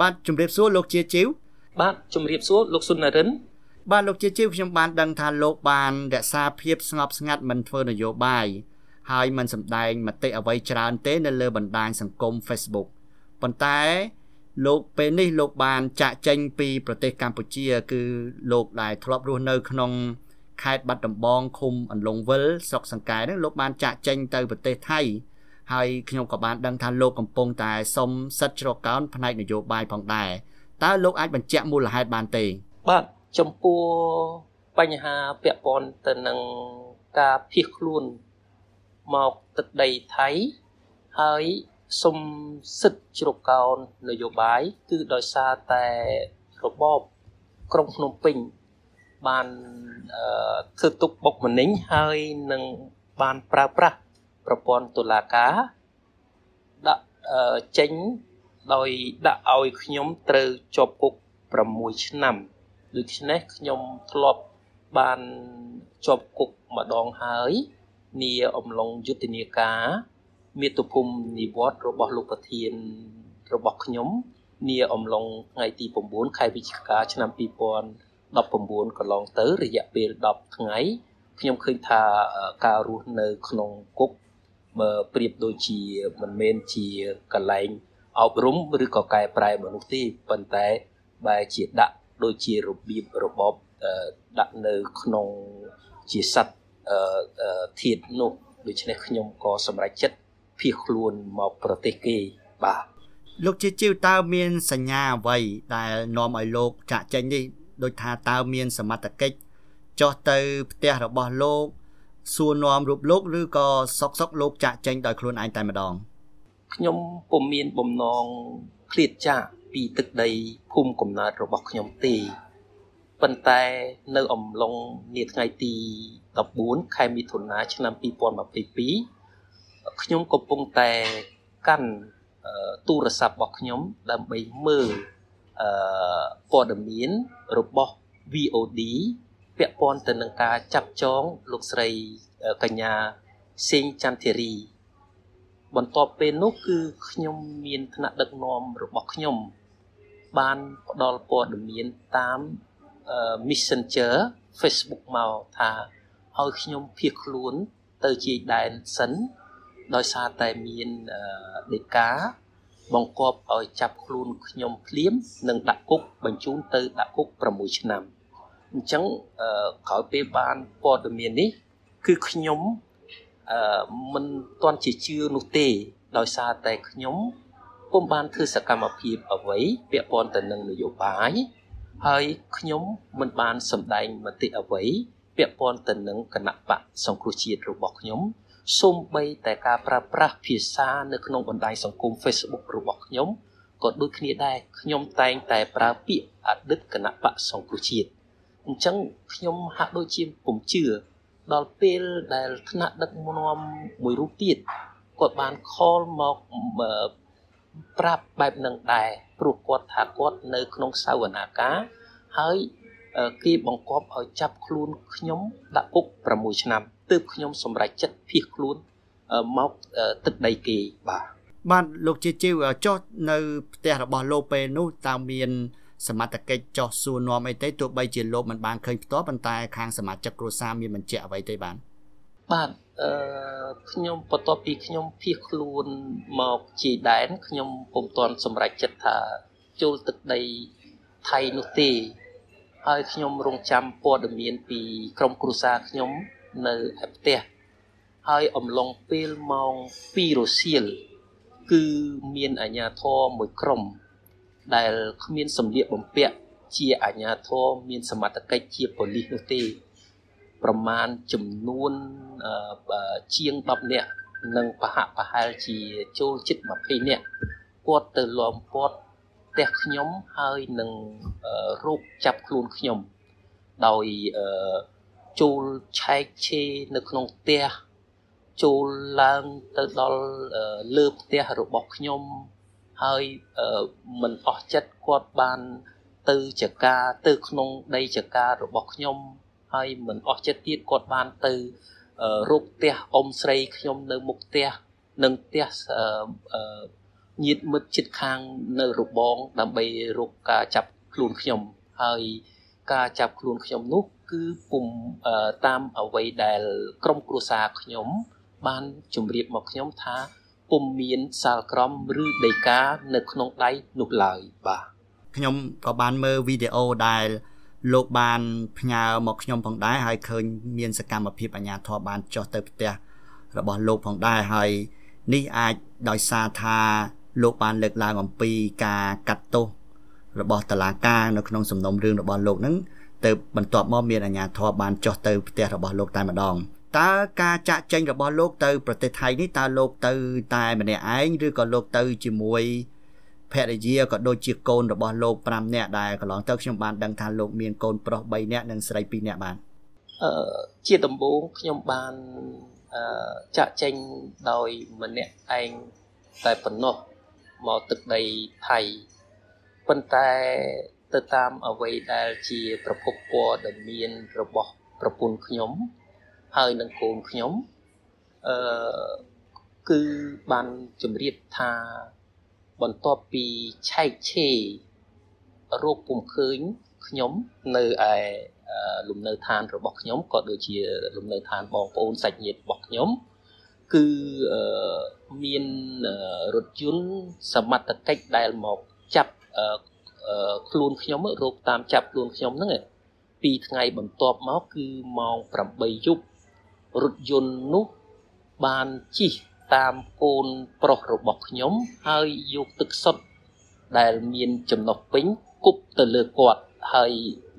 បាទជំរាបសួរលោកជាជីវបាទជំរាបសួរលោកសុននរិនបាទលោកជាជីវខ្ញុំបានដឹងថាលោកបានរក្សាភាពស្ងប់ស្ងាត់មិនធ្វើនយោបាយហើយមិនសម្ដែងមតិអ្វីច្រើនទេនៅលើបណ្ដាញសង្គម Facebook ប៉ុន្តែលោកពេលនេះលោកបានចាក់ចេញពីប្រទេសកម្ពុជា គឺលោកដែលធ្លាប់រស់នៅក្នុងខេត្តបាត់ដំបងឃុំអន្លង់វិលស្រុកសង្កែហ្នឹងលោកបានចាក់ចេញទៅប្រទេសថៃ ហើយខ្ញុំក៏បានដឹងថាលោកកំពុងតែសុំសិទ្ធិជ្រកកោនផ្នែកនយោបាយផងដែរតើលោកអាចបញ្ជាក់មូលហេតុបានទេបាទចំពោះបញ្ហាពាក់ព័ន្ធទៅនឹងការភៀសខ្លួនមកទឹកដីថៃហើយសុំសិទ្ធិជ្រកកោននយោបាយគឺដោយសារតែរបបក្រុងភ្នំពេញបានធ្វើទុកបុកម្នេញហើយនឹងបានប្រើប្រាស់ ប្រព័ន្ធតុលាការដាក់ចេញដោយដាក់ឲ្យខ្ញុំត្រូវជាប់គុក6ឆ្នាំដូច្នេះខ្ញុំធ្លាប់បានជាប់គុកម្ដងហើយនាអំឡុងយុទ្ធនាការមាតុភូមិនិវត្តរបស់លោកប្រធានរបស់ខ្ញុំនាអំឡុងថ្ងៃទី9ខែវិច្ឆិកាឆ្នាំ2019កន្លងទៅរយៈពេល10ថ្ងៃខ្ញុំឃើញថាការរស់នៅក្នុងគុក ប្រៀបដូចជាមិនមែនជាកន្លែងអប់រំឬក៏កែប្រែមនុស្សទេប៉ុន្តែបែរជាដាក់ដូចជារបៀបរបបដាក់នៅក្នុងជាសัตว์ធាតនោះដូច្នេះខ្ញុំក៏សម្រេចចិត្តភៀសខ្លួនមកប្រទេសគេបាទលោកជាជីវតើមានសញ្ញាអ្វីដែលនាំឲ្យលោកចាក់ចេញនេះដូចថាតើមានសមត្ថកិច្ចចុះទៅផ្ទះរបស់លោក សួរនាំរូបលោកឬក៏សុកសុកលោកចាក់ចេញដោយខ្លួនឯងតែម្ដងខ្ញុំពុំមានបំណងឃ្លាតចាកពីទឹកដីភូមិកំណើតរបស់ខ្ញុំទេប៉ុន្តែនៅអំឡុងនាថ្ងៃទី14ខែមិថុនាឆ្នាំ2022ខ្ញុំកំពុងតែកាន់ទូរស័ព្ទរបស់ខ្ញុំដើម្បីមើលអឺព័ត៌មានរបស់ VOD ពាក់ព័ន្ធទៅនឹងការចាប់ចងលោកស្រីកញ្ញាសេងចន្ទធារីបន្ទាប់ពេលនោះគឺខ្ញុំមានថ្នាក់ដឹកនាំរបស់ខ្ញុំ បានផ្ដល់ព័ត៌មានតាម Messenger Facebook មកថាឲ្យខ្ញុំភៀសខ្លួនទៅជាដែនសិនដោយសារតែមានដេកាបង្គាប់ឲ្យចាប់ខ្លួនខ្ញុំភ្លាម និងដាក់គុកបញ្ជូនទៅដាក់គុក6ឆ្នាំ អញ្ចឹងក្រោយពេលបានព័ត៌មាននេះ គឺខ្ញុំអឺមិនទាន់ជាជឿនោះទេ ដោយសារតែខ្ញុំពុំបានធ្វើសកម្មភាពអ្វីពាក់ព័ន្ធទៅនឹងនយោបាយហើយខ្ញុំមិនបានសម្ដែងមតិអ្វីពាក់ព័ន្ធទៅនឹងគណៈបកសង្គ្រោះជាតិរបស់ខ្ញុំសូម្បីតែការប្រើប្រាស់ភាសានៅក្នុងបណ្ដាញសង្គម Facebook របស់ខ្ញុំក៏ដូចគ្នាដែរខ្ញុំតែងតែប្រើពាក្យអតីតគណៈបកសង្គ្រោះជាតិ អញ្ចឹងខ្ញុំហាក់ដូចជាពុំជឿដល់ពេលដែលថ្នាក់ដឹកនាំមួយរូបទៀតគាត់បានខលមកប្រាប់បែបនឹងដែរព្រោះគាត់ថាគាត់នៅក្នុងសាវនាកាហើយគេបង្គាប់ឲ្យចាប់ខ្លួនខ្ញុំដាក់គុក6ឆ្នាំទើបខ្ញុំសម្រេចចិត្តភៀសខ្លួនមកទឹកដីគេបាទបាទលោកជាជីវចុះនៅផ្ទះរបស់លោកពេលនោះតើមាន សមត្ថកិច្ចចោះសួរនាំអីទេទោះបីជាលោកមិនបានឃើញផ្ទាល់ប៉ុន្តែខាងសមាជិកគ្រួសារមានបញ្ជាក់អ្វីទេបានបាទអឺខ្ញុំបន្ទាប់ពីខ្ញុំភៀសខ្លួនមកជាដែនខ្ញុំពុំទាន់សម្រេចចិត្តថាចូលទឹកដីថៃនោះទេហើយខ្ញុំរងចាំព័ត៌មានពីក្រុមគ្រួសារខ្ញុំនៅឯផ្ទះហើយអំឡុងពេលម៉ោង2រសៀលគឺមានអាជ្ញាធរមួយក្រុម ដែលគ្មានសម្លៀកបំពាក់ជាអាជ្ញាធរមានសមត្ថកិច្ចជាប៉ូលីសនោះទេប្រមាណចំនួនជាង10នាក់និងប្រហាក់ប្រហែលជាចូលជិត20នាក់គាត់ទៅលំពាត់ផ្ទះខ្ញុំហើយនឹងរោគចាប់ខ្លួនខ្ញុំដោយចូលឆែកឆេរនៅក្នុងផ្ទះចូលឡើងទៅដល់លើផ្ទះរបស់ខ្ញុំ ហើយមិនអស់ចិត្តគាត់បានទៅចកាទៅក្នុងដីចការបស់ខ្ញុំហើយមិនអស់ចិត្តទៀតគាត់បានទៅរូបផ្ទះអ៊ំស្រីខ្ញុំនៅមុខផ្ទះនិងផ្ទះញាតិមិត្តជិតខាងនៅរបងដើម្បីរកការចាប់ខ្លួនខ្ញុំហើយការចាប់ខ្លួនខ្ញុំនោះគឺពុំតាមអ្វីដែលក្រុមគ្រួសារខ្ញុំបានជម្រាបមកខ្ញុំថា ពុំមានសាលក្រមឬដីកានៅក្នុងដៃនោះឡើយបាទខ្ញុំក៏បានមើលវីដេអូដែលលោកបានផ្ញើមកខ្ញុំផងដែរហើយឃើញមានសកម្មភាពអាជ្ញាធរបានចុះទៅផ្ទះរបស់លោកផងដែរហើយនេះអាចដោយសារថាលោកបានលើកឡើងអំពីការកាត់ទោសរបស់តឡាការនៅក្នុងសំណុំរឿងរបស់លោកហ្នឹងទៅបន្ទាប់មកមានអាជ្ញាធរបានចុះទៅផ្ទះរបស់លោកតែម្ដង តើការចាក់ចែងរបស់លោកទៅប្រទេសថៃនេះតើលោកទៅតែម្នាក់ឯងឬក៏លោកទៅជាមួយភរិយាក៏ដូចជាកូនរបស់លោក5នាក់ដែលកន្លងទៅខ្ញុំបានដឹងថាលោកមានកូនប្រុស3នាក់និងស្រី2នាក់បានអឺជាដំបូងខ្ញុំបានអឺចាក់ចេញដោយម្នាក់ឯងតែប៉ុណ្ណោះមកទឹកដីថៃប៉ុន្តែទៅតាមអ្វីដែលជាប្រភពព័ត៌មានរបស់ប្រពន្ធខ្ញុំ ហើយនឹងកូនខ្ញុំអឺគឺបានជម្រាបថាបន្ទាប់ពីឆែកឆេររោគពុំឃើញខ្ញុំនៅឯលំនៅឋានរបស់ខ្ញុំក៏ដូចជាលំនៅឋានបងប្អូនសាច់ញាតិរបស់ខ្ញុំគឺមានរថយន្តសមត្ថកិច្ចដែលមកចាប់ខ្លួនខ្ញុំរោគតាមចាប់ខ្លួនខ្ញុំហ្នឹងពីថ្ងៃបន្ទាប់មកគឺម៉ោង8យប់ រថយន្តនោះបានជិះតាមកូនប្រុសរបស់ខ្ញុំហើយយកទឹកសុទ្ធដែលមានចំណុះពេញគប់ទៅលើគាត់ហើយ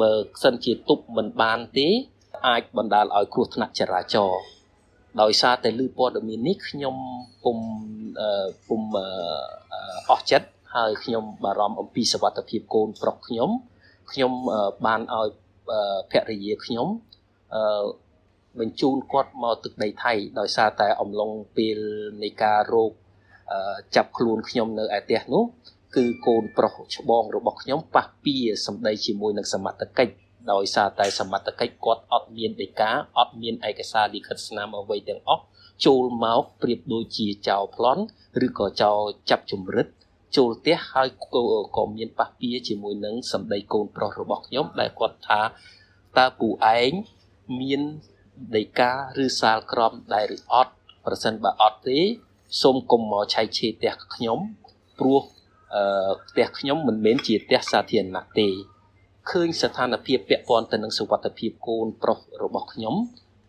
បើសិនជាទប់មិនបានទេអាចបណ្ដាលឲ្យគ្រោះថ្នាក់ចរាចរណ៍ដោយសារតែលឺព័ត៌មាននេះខ្ញុំពុំពុំអស់ចិត្តហើយខ្ញុំបារម្ភអំពីសុវត្ថិភាពកូនប្រុសខ្ញុំខ្ញុំបានឲ្យភរិយាខ្ញុំ បញ្ជូនគាត់មកទឹកដីថៃដោយសារតែអំឡុងពេលនៃការរោគចាប់ខ្លួនខ្ញុំនៅឯផ្ទះនោះគឺកូនប្រុសច្បងរបស់ខ្ញុំប៉ះពៀសម្ដីជាមួយនឹងសមត្ថកិច្ចដោយសារតែសមត្ថកិច្ចគាត់អត់មានដីកាអត់មានឯកសារលិខិតស្នាមអ្វីទាំងអស់ចូលមកប្រៀបដូចជាចោលប្លន់ឬក៏ចោលចាប់ជំរិតចូលផ្ទះហើយក៏មានប៉ះពៀជាមួយនឹងសម្ដីកូនប្រុសរបស់ខ្ញុំដែលគាត់ថាតើពូឯងមាន ដីកាឬសាលក្រមដែរឬអត់ប្រសិនបើអត់ទេសូមកុំមកឆែកឆេរផ្ទះខ្ញុំព្រោះអឺផ្ទះខ្ញុំមិនមែនជាផ្ទះសាធារណៈទេឃើញស្ថានភាពពាក់ព័ន្ធទៅនឹងសុវត្ថិភាពកូនប្រុសរបស់ខ្ញុំ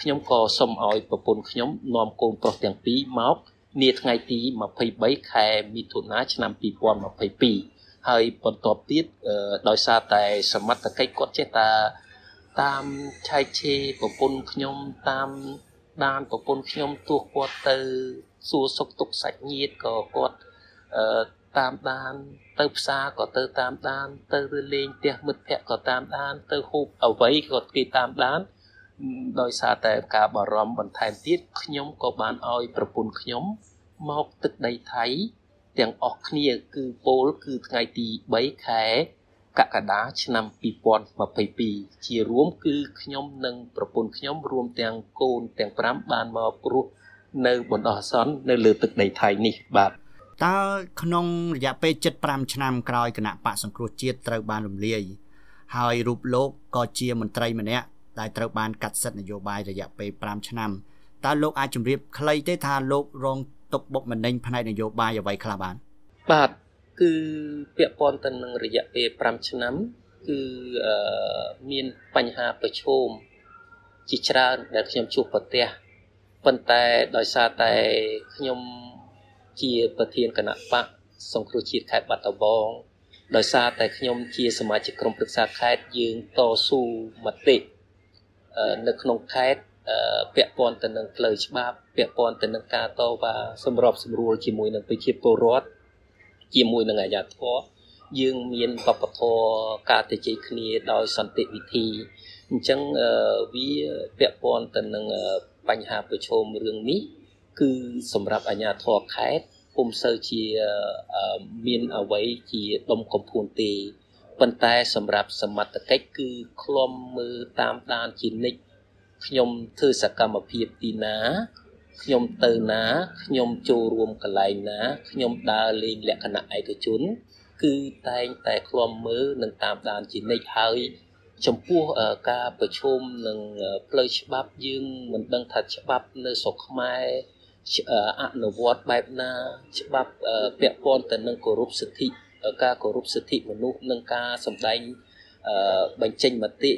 ខ្ញុំក៏សូមឲ្យប្រពន្ធខ្ញុំនាំកូនប្រុសទាំងពីរមកនាថ្ងៃទី23ខែមិថុនាឆ្នាំ2022ហើយបន្ទាប់ទៀតដោយសារតែសមត្ថកិច្ចគាត់ចេះតែ តាមឆែកឆេរប្រពន្ធខ្ញុំតាមដានប្រពន្ធខ្ញុំទោះគាត់ទៅសួរសុខទុក្ខសាច់ញាតិក៏គាត់អឺតាមដាន ទៅផ្សារក៏ទៅតាមដាន ទៅឬលេងផ្ទះមិត្តភ័ក្តិក៏តាមដាន ទៅហូបអ្វីក៏គេតាមដានដោយសារតែការបារម្ភបន្ថែមទៀតខ្ញុំក៏បានឲ្យប្រពន្ធខ្ញុំមកទឹកដីថៃទាំងអស់គ្នាគឺពោលគឺថ្ងៃទី3ខែ កក្កដាឆ្នាំ2022ជារួមគឺខ្ញុំនិងប្រពន្ធខ្ញុំរួមទាំងកូនទាំង5បានមករស់នៅបណ្ដោះអាសន្ននៅលើទឹកដីថៃនេះបាទតើក្នុងរយៈពេល75ឆ្នាំក្រោយគណៈបកសង្គ្រោះជាតិត្រូវបានរំលាយហើយរូបលោកក៏ជាមន្ត្រីម្នាក់ដែលត្រូវបានកាត់សិទ្ធិនយោបាយរយៈពេល5ឆ្នាំតើលោកអាចជម្រាបខ្លីទេថាលោករងទុកបុកម្នេញផ្នែកនយោបាយអ្វីខ្លះបានបាទ គឺពាក់ព័ន្ធទៅនឹងរយៈពេល5ឆ្នាំ គឺមានបញ្ហាប្រឈមជាច្រើនដែលខ្ញុំជួបប្រទះប៉ុន្តែដោយសារតែខ្ញុំជាប្រធានគណៈបកសង្គ្រោះជាតិខេត្តបាត់ដំបងដោយសារតែខ្ញុំជាសមាជិកក្រុមប្រឹក្សាខេត្តយើងតស៊ូមតិនៅក្នុងខេត្តពាក់ព័ន្ធទៅនឹងផ្លូវច្បាប់ពាក់ព័ន្ធទៅនឹងការតវ៉ាសម្របសម្រួលជាមួយនឹងប្រជាពលរដ្ឋ ជាមួយនឹងអាជ្ញាធរយើងមានបពធការទៅជ័យគ្នាដោយសន្តិវិធីអញ្ចឹងវាពាក់ព័ន្ធទៅនឹងបញ្ហាប្រឈមរឿងនេះគឺសម្រាប់អាជ្ញាធរខេត្តពុំសូវជាមានអ្វីជាដុំកំភួនទេប៉ុន្តែសម្រាប់សមត្ថកិច្ចគឺឃ្លាំមើលតាមដានជានិច្ចខ្ញុំធ្វើសកម្មភាពទីណា ខ្ញុំទៅណាខ្ញុំចូលរួមកន្លែងណាខ្ញុំដើរលេងលក្ខណៈឯកជន គឺតែងតែឃ្លាំមើលនិងតាមដានជានិច្ចហើយចំពោះការប្រជុំនឹងផ្លូវច្បាប់យើងមិនដឹងថាច្បាប់នៅស្រុកខ្មែរអនុវត្តបែបណា ច្បាប់ពាក់ព័ន្ធទៅនឹងគោរពសិទ្ធិការគោរពសិទ្ធិមនុស្សនិងការសម្ដែងបញ្ចេញមតិ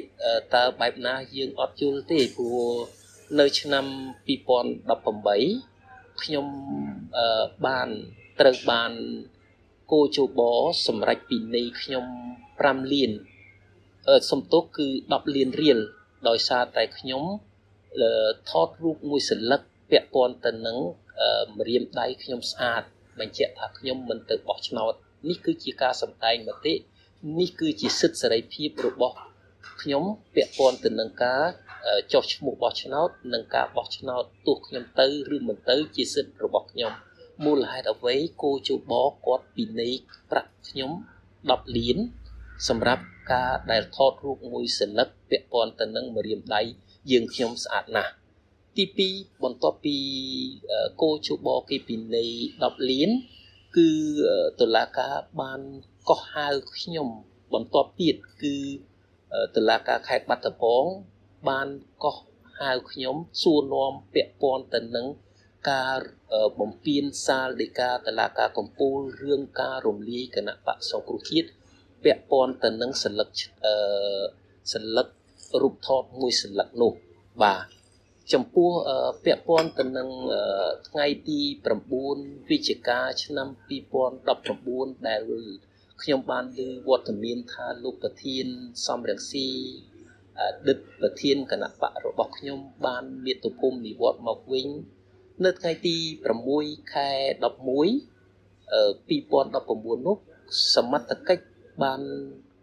តើបែបណាយើងអត់យល់ទេព្រោះ នៅឆ្នាំ2018ខ្ញុំបានត្រូវបានគោជបសម្រាប់ពីនៃខ្ញុំ5លានសំទុះគឺ10លានរៀលដោយសារតែខ្ញុំថតរូបមួយសន្លឹកពាក់ព័ន្ធទៅនឹងម្រាមដៃខ្ញុំស្អាតបញ្ជាក់ថាខ្ញុំមិនទៅបោះឆ្នោតនេះគឺជាការសម្ដែងមតិនេះគឺជាសិទ្ធិសេរីភាពរបស់ ខ្ញុំពាក់ព័ន្ធទៅនឹងការចុះឈ្មោះបោះឆ្នោតនិងការបោះឆ្នោតទោះខ្ញុំទៅឬមិនទៅជាសិទ្ធិរបស់ខ្ញុំមូលហេតុអ្វីគោជបគាត់ពិន័យប្រាក់ខ្ញុំ10លានសម្រាប់ការដែលថតរូបមួយសន្លឹកពាក់ព័ន្ធទៅនឹងម្រាមដៃយើងខ្ញុំស្អាតណាស់ទី2បន្ទាប់ពីគោជបគេពិន័យ10លានគឺតុលាការបានកោះហៅខ្ញុំបន្ទាប់ទៀតគឺ តុលាការខេត្តបាត់ដំបងបានកោះហៅខ្ញុំសួរនាំពាក់ព័ន្ធទៅនឹងការបំពេញសាលដីកាតឡាការកម្ពុជារឿងការរំលាយគណៈបកសង្គ្រោះជាតិពាក់ព័ន្ធទៅនឹងសិលឹកអឺសិលឹករូបថតមួយសិលឹកនោះបាទចំពោះពាក់ព័ន្ធទៅនឹងថ្ងៃទី9វិច្ឆិកាឆ្នាំ2019ដែល ខ្ញុំបានឮវត្តមានថាលោកប្រធានសំរងស៊ីដិតប្រធានគណៈបករបស់ខ្ញុំបានមាតុភូមិនិវត្តមកវិញនៅថ្ងៃទី6ខែ11 2019នោះសមត្ថកិច្ចបាន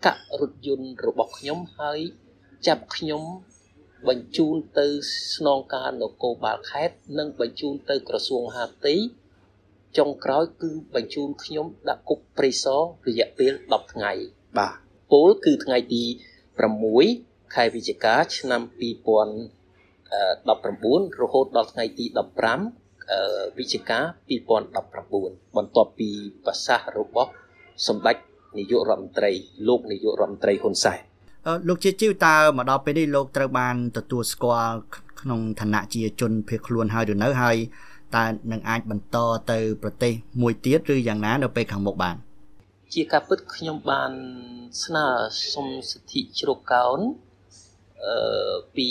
កាក់រថយន្តរបស់ខ្ញុំហើយចាប់ខ្ញុំបញ្ជូនទៅស្នងការនគរបាលខេត្តនិងបញ្ជូនទៅក្រសួងហាផ្ទៃ ចុងក្រោយគឺបញ្ជូនខ្ញុំដាក់គុកព្រៃសររយៈពេល10ថ្ងៃបាទពលគឺថ្ងៃទី6ខែវិច្ឆិកាឆ្នាំ2019រហូតដល់ថ្ងៃទី15វិច្ឆិកា2019បន្ទាប់ពីប្រសាសន៍របស់សម្ដេចនាយករដ្ឋមន្ត្រីលោកនាយករដ្ឋមន្ត្រីហ៊ុនសែនលោកជាជីវតើមកដល់ពេលនេះលោកត្រូវបានទទួលស្គាល់ក្នុងឋានៈជាជនភៀសខ្លួនហើយឬនៅហើយ តើនឹងអាចបន្តទៅប្រទេសមួយទៀតឬយ៉ាងណានៅពេលខាងមុខបាន ជាការពិតខ្ញុំបានស្នើសុំសិទ្ធិជ្រកកោនអឺពី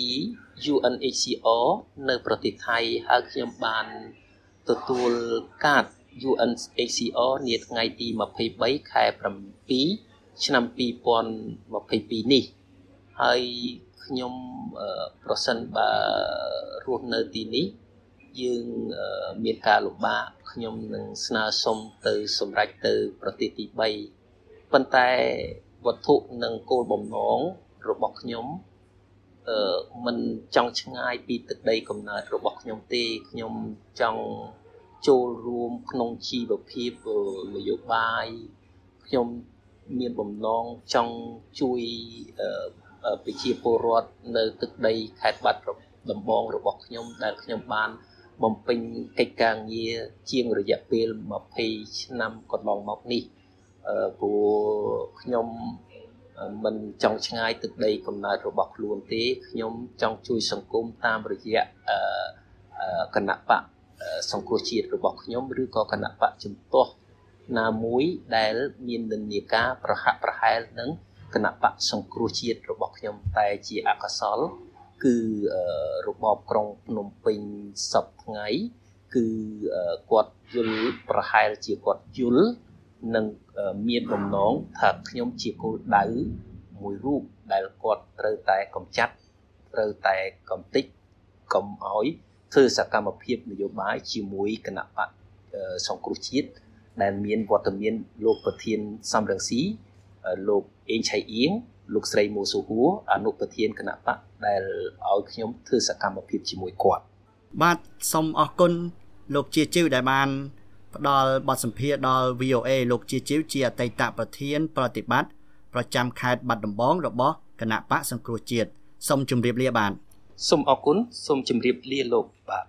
UNHCR នៅប្រទេសថៃហើយខ្ញុំបានទទួលកាត UNHCR នាថ្ងៃទី23ខែ7ឆ្នាំ2022នេះហើយខ្ញុំប្រសិនបើរស់នៅទីនេះ យើងមានការលំបាកខ្ញុំនឹងស្នើសុំទៅសម្រេចទៅប្រទេសទី3ប៉ុន្តែវត្ថុនិងគោលបំណងរបស់ខ្ញុំអឺមិនចង់ឆ្ងាយពីទឹកដីកំណើតរបស់ខ្ញុំទេខ្ញុំចង់ចូលរួមក្នុងជីវភាពនយោបាយខ្ញុំមានបំណងចង់ជួយប្រជាពលរដ្ឋនៅទឹកដីខេត្តបាត់ដំបងរបស់ខ្ញុំដែលខ្ញុំបាន បំពេញកិច្ចការងារជាងរយៈពេល20ឆ្នាំកន្លងមកនេះព្រោះខ្ញុំមិនចង់ឆ្ងាយទឹកដីកំណើតរបស់ខ្លួនទេខ្ញុំចង់ជួយសង្គមតាមរយៈគណៈបកសង្គ្រោះជាតិរបស់ខ្ញុំឬក៏គណៈបកជំទាស់ណាមួយដែលមាននិន្នាការប្រហាក់ប្រហែលនឹងគណៈបកសង្គ្រោះជាតិរបស់ខ្ញុំតែជាអកុសល គឺរបបក្រុងភ្នំពេញសពថ្ងៃ គឺគាត់យល់ប្រហែលជាគាត់យល់និងមានបំណងថាខ្ញុំជាគោលដៅមួយរូបដែលគាត់ត្រូវតែកំចាត់ត្រូវតែកំតិចកុំឲ្យធ្វើសកម្មភាពនយោបាយជាមួយគណៈបកសង្គ្រោះជាតិដែលមានវត្តមានលោកប្រធានសំរងស៊ីលោកអេងឆៃអៀង លោកស្រីមូស៊ូហួរអនុប្រធានគណៈបកដែលឲ្យខ្ញុំធ្វើសកម្មភាពជាមួយគាត់បាទសូមអរគុណលោកជាជីវដែលបាន ផ្ដល់បទសម្ភាសន៍ដល់ VOA លោកជាជីវជាអតីតប្រធាន ប្រតិបត្តិប្រចាំខេត្តបាត់ដំបងរបស់គណៈបកសង្គ្រោះជាតិសូមជម្រាបលាបាទសូមអរគុណសូមជម្រាបលាលោកបាទ